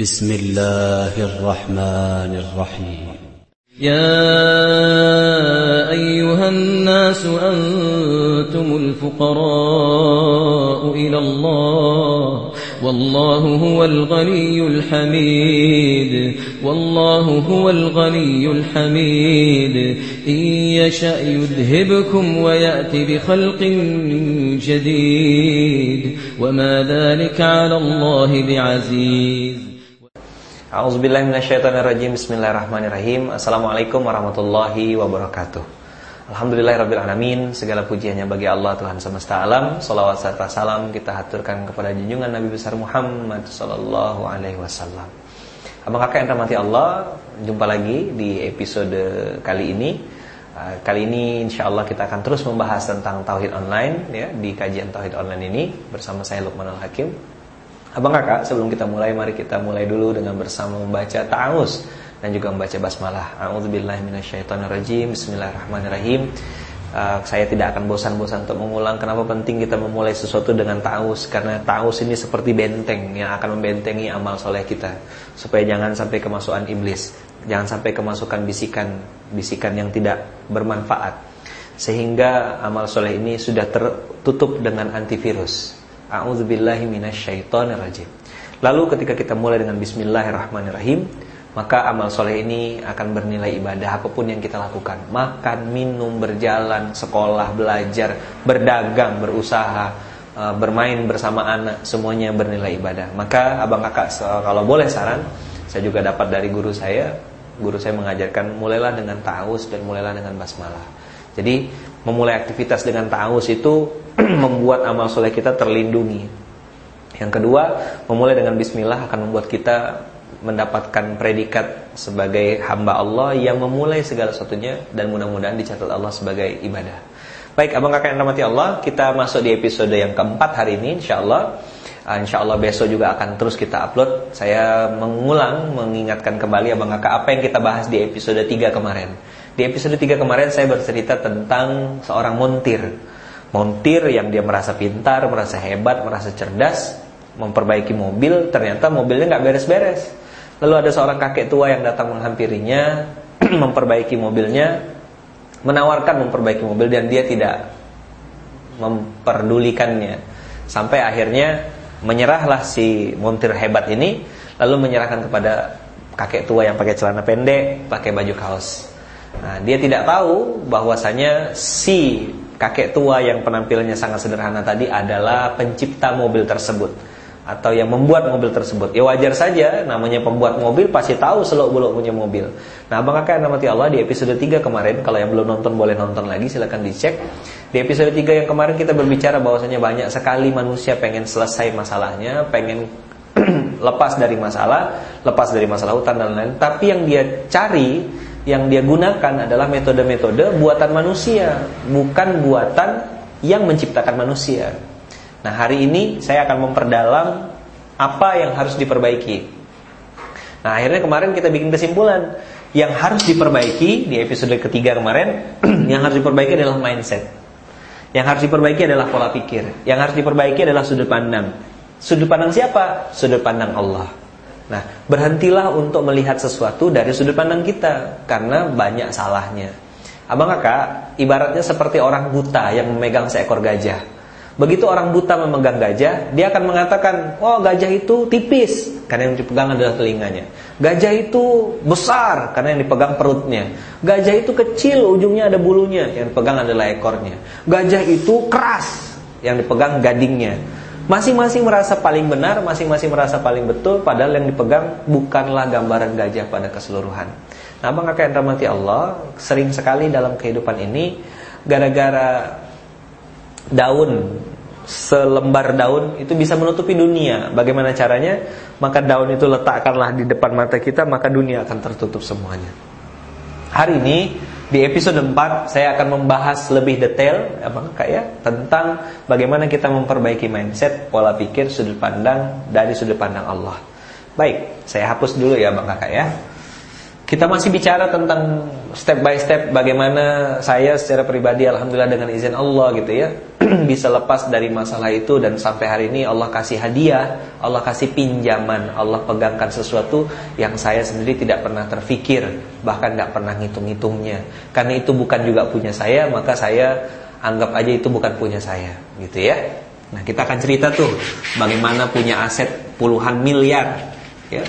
بسم الله الرحمن الرحيم. يا أيها الناس أنتم الفقراء إلى الله. والله هو الغني الحميد. والله هو الغني الحميد. إن يشأ يذهبكم ويأتي بخلق جديد. وما ذلك على الله بعزيز. A'udzubillahiminasyaitonirrajim Bismillahirrahmanirrahim. Assalamualaikum warahmatullahi wabarakatuh. Alhamdulillahirrabbilalamin Segala pujiannya bagi Allah Tuhan semesta alam. Salawat serta salam kita haturkan kepada junjungan Nabi besar Muhammad Sallallahu alaihi wasallam. Abang kakak yang rahmati Allah Jumpa lagi di episode kali ini. Uh, Kali ini insya Allah kita akan terus membahas tentang Tauhid Online ya Di kajian Tauhid Online ini Bersama saya Lukman Al-Hakim Abang kakak, sebelum kita mulai, mari kita mulai dulu dengan bersama membaca ta'awuz dan juga membaca basmalah. A'udzubillahiminasyaitonirrajim. Bismillahirrahmanirrahim. Uh, saya tidak akan bosan-bosan untuk mengulang kenapa penting kita memulai sesuatu dengan ta'awuz karena ta'awuz ini seperti benteng yang akan membentengi amal soleh kita supaya jangan sampai kemasukan iblis, jangan sampai kemasukan bisikan bisikan yang tidak bermanfaat sehingga amal soleh ini sudah tertutup dengan antivirus. A'udzubillahi. Lalu ketika kita mulai dengan bismillahirrahmanirrahim, maka amal soleh ini akan bernilai ibadah apa pun yang kita lakukan. Makan, minum, berjalan, sekolah, belajar, berdagang, berusaha, eh, bermain bersama anak, semuanya bernilai ibadah. Maka abang kakak kalau boleh saran, saya juga dapat dari guru saya, guru saya mengajarkan mulailah dengan ta'awuz dan mulailah dengan basmalah. Jadi memulai aktivitas dengan ta'awuz itu membuat amal soleh kita terlindungi. Yang kedua, memulai dengan bismillah akan membuat kita mendapatkan predikat sebagai hamba Allah yang memulai segala sesuatunya dan mudah-mudahan dicatat Allah sebagai ibadah. Baik, abang kakak yang rahmati Allah, kita masuk di episode yang keempat hari ini insya Allah. Ah, insya Allah besok juga akan terus kita upload. Saya mengulang, mengingatkan kembali abang kakak apa yang kita bahas di episode 3 kemarin. Di episode 3 kemarin saya bercerita tentang seorang montir montir yang dia merasa pintar, merasa hebat, merasa cerdas, memperbaiki mobil, ternyata mobilnya nggak beres-beres. Lalu ada seorang kakek tua yang datang menghampirinya, memperbaiki mobilnya, menawarkan memperbaiki mobil dan dia tidak memperdulikannya. Sampai akhirnya menyerahlah si montir hebat ini, lalu menyerahkan kepada kakek tua yang pakai celana pendek, pakai baju kaos. Nah, dia tidak tahu bahwasanya si kakek tua yang penampilannya sangat sederhana tadi adalah pencipta mobil tersebut atau yang membuat mobil tersebut. Ya wajar saja namanya pembuat mobil pasti tahu seluk-beluk punya mobil. Nah, Abang Kakak namati Allah di episode 3 kemarin kalau yang belum nonton boleh nonton lagi silahkan dicek. Di episode 3 yang kemarin kita berbicara bahwasanya banyak sekali manusia pengen selesai masalahnya, pengen lepas dari masalah, lepas dari masalah hutan dan lain-lain, tapi yang dia cari yang dia gunakan adalah metode-metode buatan manusia, bukan buatan yang menciptakan manusia. Nah, hari ini saya akan memperdalam apa yang harus diperbaiki. Nah, akhirnya kemarin kita bikin kesimpulan yang harus diperbaiki di episode ketiga kemarin, yang harus diperbaiki adalah mindset. Yang harus diperbaiki adalah pola pikir. Yang harus diperbaiki adalah sudut pandang. Sudut pandang siapa? Sudut pandang Allah. Nah, berhentilah untuk melihat sesuatu dari sudut pandang kita karena banyak salahnya. Abang kakak, ibaratnya seperti orang buta yang memegang seekor gajah. Begitu orang buta memegang gajah, dia akan mengatakan, "Oh, gajah itu tipis," karena yang dipegang adalah telinganya. Gajah itu besar karena yang dipegang perutnya. Gajah itu kecil, ujungnya ada bulunya, yang dipegang adalah ekornya. Gajah itu keras, yang dipegang gadingnya. Masing-masing merasa paling benar, masing-masing merasa paling betul, padahal yang dipegang bukanlah gambaran gajah pada keseluruhan. Nah, kakak yang rahmati Allah, sering sekali dalam kehidupan ini, gara-gara daun, selembar daun itu bisa menutupi dunia. Bagaimana caranya? Maka daun itu letakkanlah di depan mata kita, maka dunia akan tertutup semuanya. Hari ini di episode 4 saya akan membahas lebih detail Abang Kak ya tentang bagaimana kita memperbaiki mindset, pola pikir, sudut pandang dari sudut pandang Allah. Baik, saya hapus dulu ya Bang Kakak ya. Kita masih bicara tentang step by step bagaimana saya secara pribadi alhamdulillah dengan izin Allah gitu ya bisa lepas dari masalah itu dan sampai hari ini Allah kasih hadiah, Allah kasih pinjaman, Allah pegangkan sesuatu yang saya sendiri tidak pernah terfikir, bahkan tidak pernah ngitung-ngitungnya. Karena itu bukan juga punya saya, maka saya anggap aja itu bukan punya saya, gitu ya. Nah, kita akan cerita tuh bagaimana punya aset puluhan miliar ya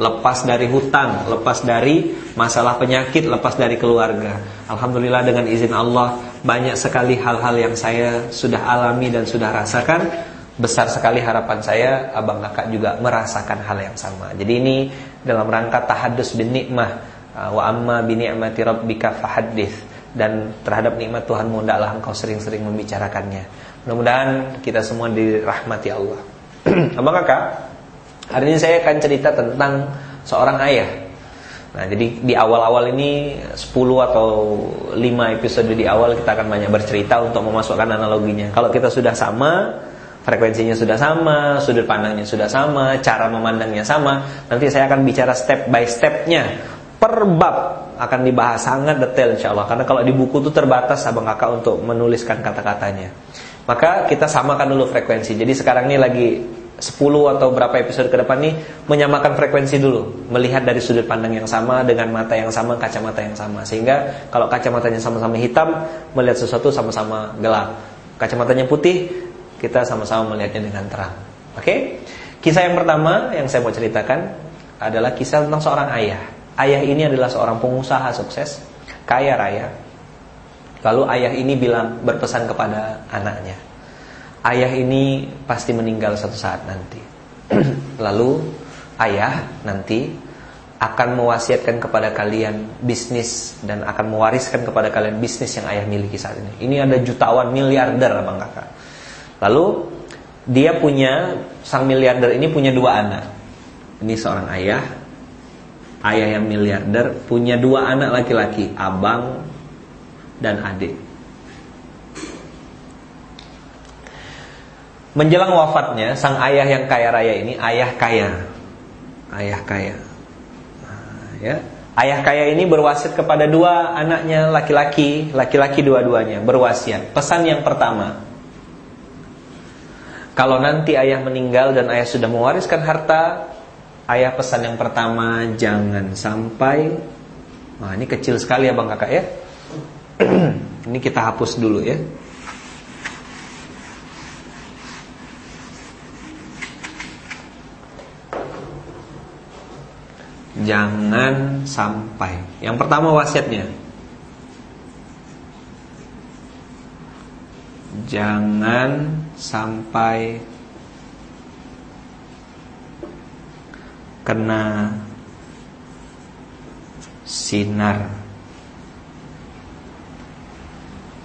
lepas dari hutang, lepas dari masalah penyakit, lepas dari keluarga. Alhamdulillah dengan izin Allah banyak sekali hal-hal yang saya sudah alami dan sudah rasakan. Besar sekali harapan saya abang kakak juga merasakan hal yang sama. Jadi ini dalam rangka tahadus bin nikmah uh, wa amma bi ni'mati rabbika fahaddits dan terhadap nikmat Tuhanmu hendaklah engkau sering-sering membicarakannya. Mudah-mudahan kita semua dirahmati Allah. abang kakak Hari ini saya akan cerita tentang seorang ayah. Nah, jadi di awal-awal ini 10 atau 5 episode di awal kita akan banyak bercerita untuk memasukkan analoginya. Kalau kita sudah sama, frekuensinya sudah sama, sudut pandangnya sudah sama, cara memandangnya sama, nanti saya akan bicara step by stepnya. Per bab akan dibahas sangat detail insya Allah. Karena kalau di buku itu terbatas abang kakak untuk menuliskan kata-katanya. Maka kita samakan dulu frekuensi. Jadi sekarang ini lagi 10 atau berapa episode ke depan nih menyamakan frekuensi dulu, melihat dari sudut pandang yang sama dengan mata yang sama, kacamata yang sama. Sehingga kalau kacamatanya sama-sama hitam, melihat sesuatu sama-sama gelap. Kacamatanya putih, kita sama-sama melihatnya dengan terang. Oke? Okay? Kisah yang pertama yang saya mau ceritakan adalah kisah tentang seorang ayah. Ayah ini adalah seorang pengusaha sukses, kaya raya. Lalu ayah ini bilang berpesan kepada anaknya, ayah ini pasti meninggal satu saat nanti. Lalu ayah nanti akan mewasiatkan kepada kalian bisnis dan akan mewariskan kepada kalian bisnis yang ayah miliki saat ini. Ini ada jutawan miliarder abang kakak. Lalu dia punya sang miliarder ini punya dua anak. Ini seorang ayah, ayah yang miliarder punya dua anak laki-laki, abang dan adik. Menjelang wafatnya, sang ayah yang kaya raya ini ayah kaya. Ayah kaya. Nah, ya. Ayah kaya ini berwasiat kepada dua anaknya laki-laki, laki-laki dua-duanya berwasiat. Pesan yang pertama, kalau nanti ayah meninggal dan ayah sudah mewariskan harta, ayah pesan yang pertama jangan sampai Nah, ini kecil sekali ya Bang Kakak ya. ini kita hapus dulu ya. Jangan sampai. Yang pertama wasiatnya. Jangan sampai kena sinar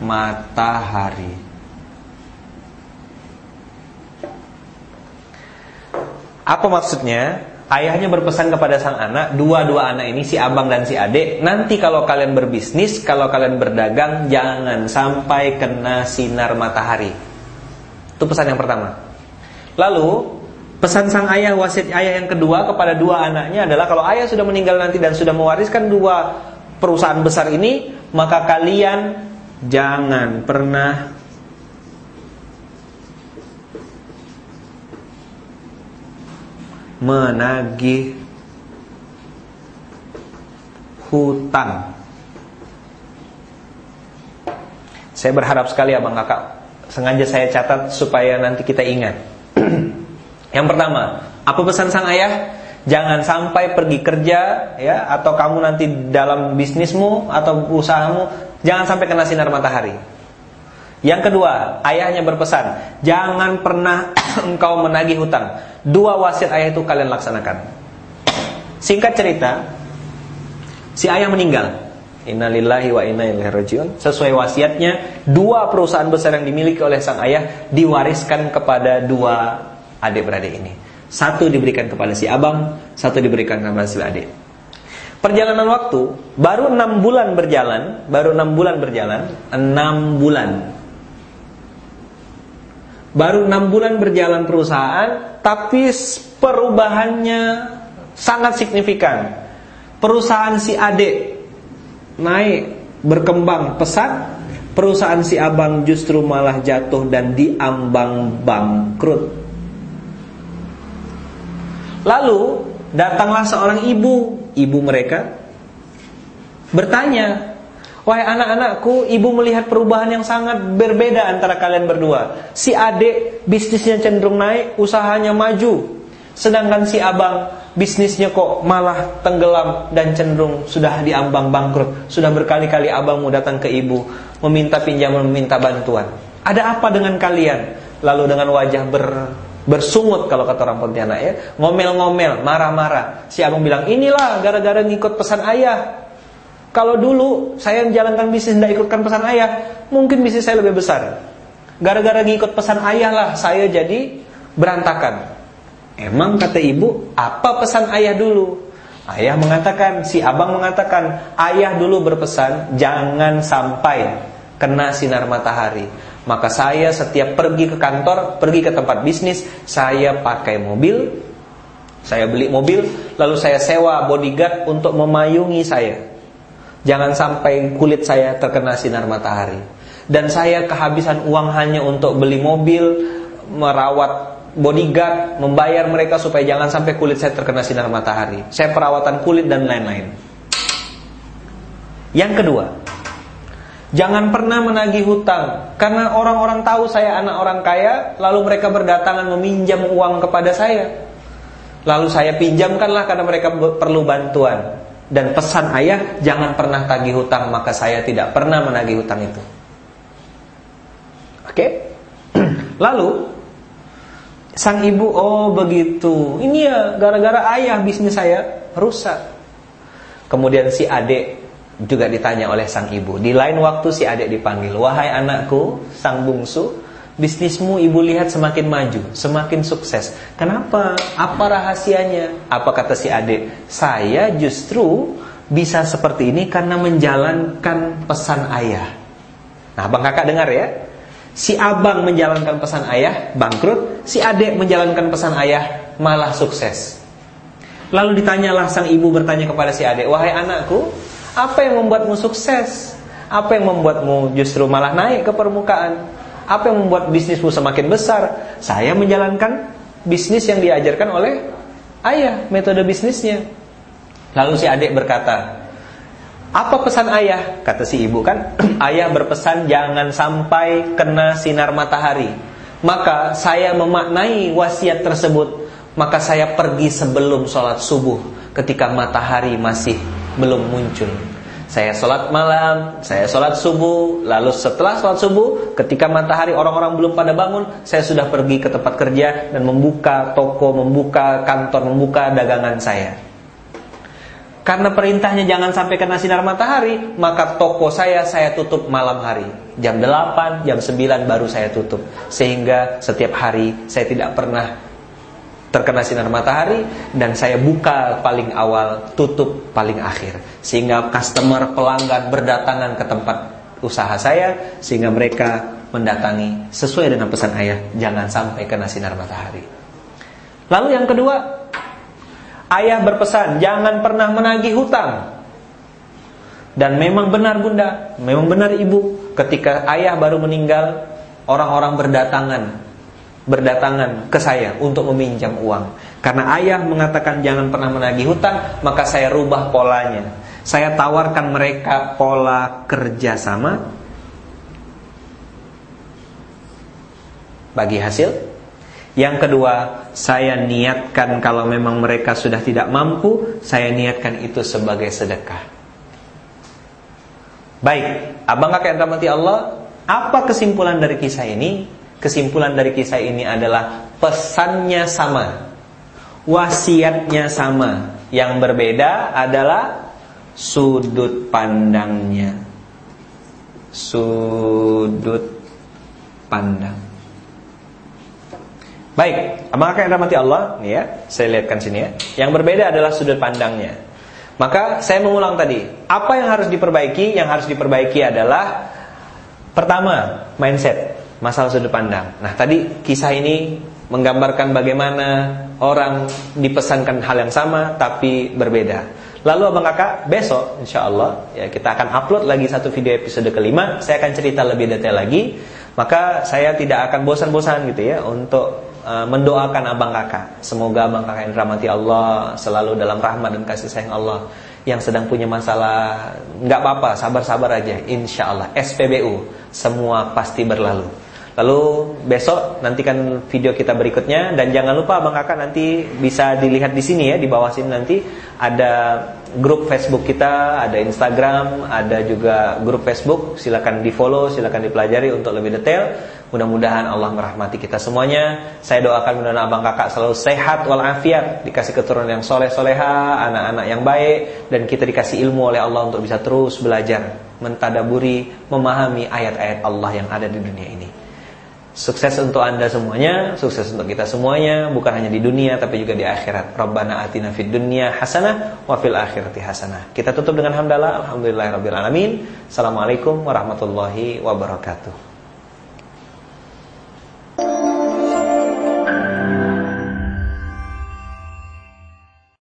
matahari. Apa maksudnya? Ayahnya berpesan kepada sang anak, dua-dua anak ini si abang dan si adik, nanti kalau kalian berbisnis, kalau kalian berdagang, jangan sampai kena sinar matahari. Itu pesan yang pertama. Lalu pesan sang ayah wasiat ayah yang kedua kepada dua anaknya adalah kalau ayah sudah meninggal nanti dan sudah mewariskan dua perusahaan besar ini, maka kalian jangan pernah menagih hutang. Saya berharap sekali abang kakak Sengaja saya catat supaya nanti kita ingat Yang pertama Apa pesan sang ayah? Jangan sampai pergi kerja ya Atau kamu nanti dalam bisnismu Atau usahamu Jangan sampai kena sinar matahari Yang kedua Ayahnya berpesan Jangan pernah engkau menagih hutang Dua wasiat ayah itu kalian laksanakan. Singkat cerita, si ayah meninggal. Innalillahi wa inna ilaihi rajiun. Sesuai wasiatnya, dua perusahaan besar yang dimiliki oleh sang ayah diwariskan kepada dua adik-beradik ini. Satu diberikan kepada si abang, satu diberikan kepada si adik. Perjalanan waktu baru enam bulan berjalan, baru enam bulan berjalan, enam bulan Baru enam bulan berjalan perusahaan, tapi perubahannya sangat signifikan. Perusahaan si adik naik berkembang pesat, perusahaan si abang justru malah jatuh dan diambang bangkrut. Lalu datanglah seorang ibu, ibu mereka bertanya, Wahai anak-anakku, ibu melihat perubahan yang sangat berbeda antara kalian berdua. Si adik bisnisnya cenderung naik, usahanya maju. Sedangkan si abang bisnisnya kok malah tenggelam dan cenderung sudah diambang bangkrut. Sudah berkali-kali abangmu datang ke ibu meminta pinjaman, meminta bantuan. Ada apa dengan kalian? Lalu dengan wajah ber bersungut kalau kata orang Pontianak ya, ngomel-ngomel, marah-marah. Si abang bilang, "Inilah gara-gara ngikut pesan ayah." Kalau dulu saya menjalankan bisnis tidak ikutkan pesan ayah, mungkin bisnis saya lebih besar. Gara-gara ngikut pesan ayah lah saya jadi berantakan. Emang kata ibu, apa pesan ayah dulu? Ayah mengatakan, si abang mengatakan, ayah dulu berpesan jangan sampai kena sinar matahari. Maka saya setiap pergi ke kantor, pergi ke tempat bisnis, saya pakai mobil, saya beli mobil, lalu saya sewa bodyguard untuk memayungi saya. Jangan sampai kulit saya terkena sinar matahari. Dan saya kehabisan uang hanya untuk beli mobil, merawat bodyguard, membayar mereka supaya jangan sampai kulit saya terkena sinar matahari. Saya perawatan kulit dan lain-lain. Yang kedua, jangan pernah menagih hutang karena orang-orang tahu saya anak orang kaya, lalu mereka berdatangan meminjam uang kepada saya. Lalu saya pinjamkanlah karena mereka perlu bantuan. Dan pesan ayah jangan pernah tagih hutang maka saya tidak pernah menagih hutang itu. Oke? Lalu sang ibu oh begitu. Ini ya gara-gara ayah bisnis saya rusak. Kemudian si adik juga ditanya oleh sang ibu. Di lain waktu si adik dipanggil, "Wahai anakku, sang bungsu, Bisnismu ibu lihat semakin maju, semakin sukses. Kenapa? Apa rahasianya? Apa kata si adik? Saya justru bisa seperti ini karena menjalankan pesan ayah. Nah, Bang Kakak dengar ya. Si abang menjalankan pesan ayah, bangkrut. Si adik menjalankan pesan ayah, malah sukses. Lalu ditanyalah sang ibu bertanya kepada si adik, "Wahai anakku, apa yang membuatmu sukses? Apa yang membuatmu justru malah naik ke permukaan?" Apa yang membuat bisnismu semakin besar? Saya menjalankan bisnis yang diajarkan oleh ayah, metode bisnisnya. Lalu si adik berkata, apa pesan ayah? Kata si ibu kan, ayah berpesan jangan sampai kena sinar matahari. Maka saya memaknai wasiat tersebut. Maka saya pergi sebelum sholat subuh ketika matahari masih belum muncul. Saya sholat malam, saya sholat subuh, lalu setelah sholat subuh, ketika matahari orang-orang belum pada bangun, saya sudah pergi ke tempat kerja dan membuka toko, membuka kantor, membuka dagangan saya. Karena perintahnya jangan sampai kena sinar matahari, maka toko saya saya tutup malam hari. Jam 8, jam 9 baru saya tutup. Sehingga setiap hari saya tidak pernah terkena sinar matahari dan saya buka paling awal, tutup paling akhir. Sehingga customer pelanggan berdatangan ke tempat usaha saya sehingga mereka mendatangi sesuai dengan pesan ayah, jangan sampai kena sinar matahari. Lalu yang kedua, ayah berpesan jangan pernah menagih hutang. Dan memang benar bunda, memang benar ibu, ketika ayah baru meninggal, orang-orang berdatangan berdatangan ke saya untuk meminjam uang. Karena ayah mengatakan jangan pernah menagih hutang, maka saya rubah polanya. Saya tawarkan mereka pola kerjasama bagi hasil. Yang kedua, saya niatkan kalau memang mereka sudah tidak mampu, saya niatkan itu sebagai sedekah. Baik, abang kakek yang Allah, apa kesimpulan dari kisah ini? Kesimpulan dari kisah ini adalah pesannya sama, wasiatnya sama. Yang berbeda adalah sudut pandangnya. Sudut pandang. Baik, apakah yang rahmati Allah? Nih ya, saya lihatkan sini ya. Yang berbeda adalah sudut pandangnya. Maka saya mengulang tadi, apa yang harus diperbaiki? Yang harus diperbaiki adalah pertama, mindset masalah sudut pandang. Nah, tadi kisah ini menggambarkan bagaimana orang dipesankan hal yang sama tapi berbeda. Lalu abang kakak besok insya Allah ya kita akan upload lagi satu video episode kelima. Saya akan cerita lebih detail lagi. Maka saya tidak akan bosan-bosan gitu ya untuk uh, mendoakan abang kakak. Semoga abang kakak yang dirahmati Allah selalu dalam rahmat dan kasih sayang Allah. Yang sedang punya masalah nggak apa-apa, sabar-sabar aja. Insya Allah SPBU semua pasti berlalu. Lalu besok nantikan video kita berikutnya dan jangan lupa Bang Kakak nanti bisa dilihat di sini ya di bawah sini nanti ada grup Facebook kita, ada Instagram, ada juga grup Facebook. Silakan di-follow, silakan dipelajari untuk lebih detail. Mudah-mudahan Allah merahmati kita semuanya. Saya doakan mudah-mudahan Abang Kakak selalu sehat walafiat, dikasih keturunan yang soleh-soleha, anak-anak yang baik dan kita dikasih ilmu oleh Allah untuk bisa terus belajar, mentadaburi, memahami ayat-ayat Allah yang ada di dunia ini. Sukses untuk Anda semuanya, sukses untuk kita semuanya, bukan hanya di dunia tapi juga di akhirat. Rabbana atina fid dunya hasanah wa fil akhirati hasanah. Kita tutup dengan hamdalah, alhamdulillahirabbil alamin. Assalamualaikum warahmatullahi wabarakatuh.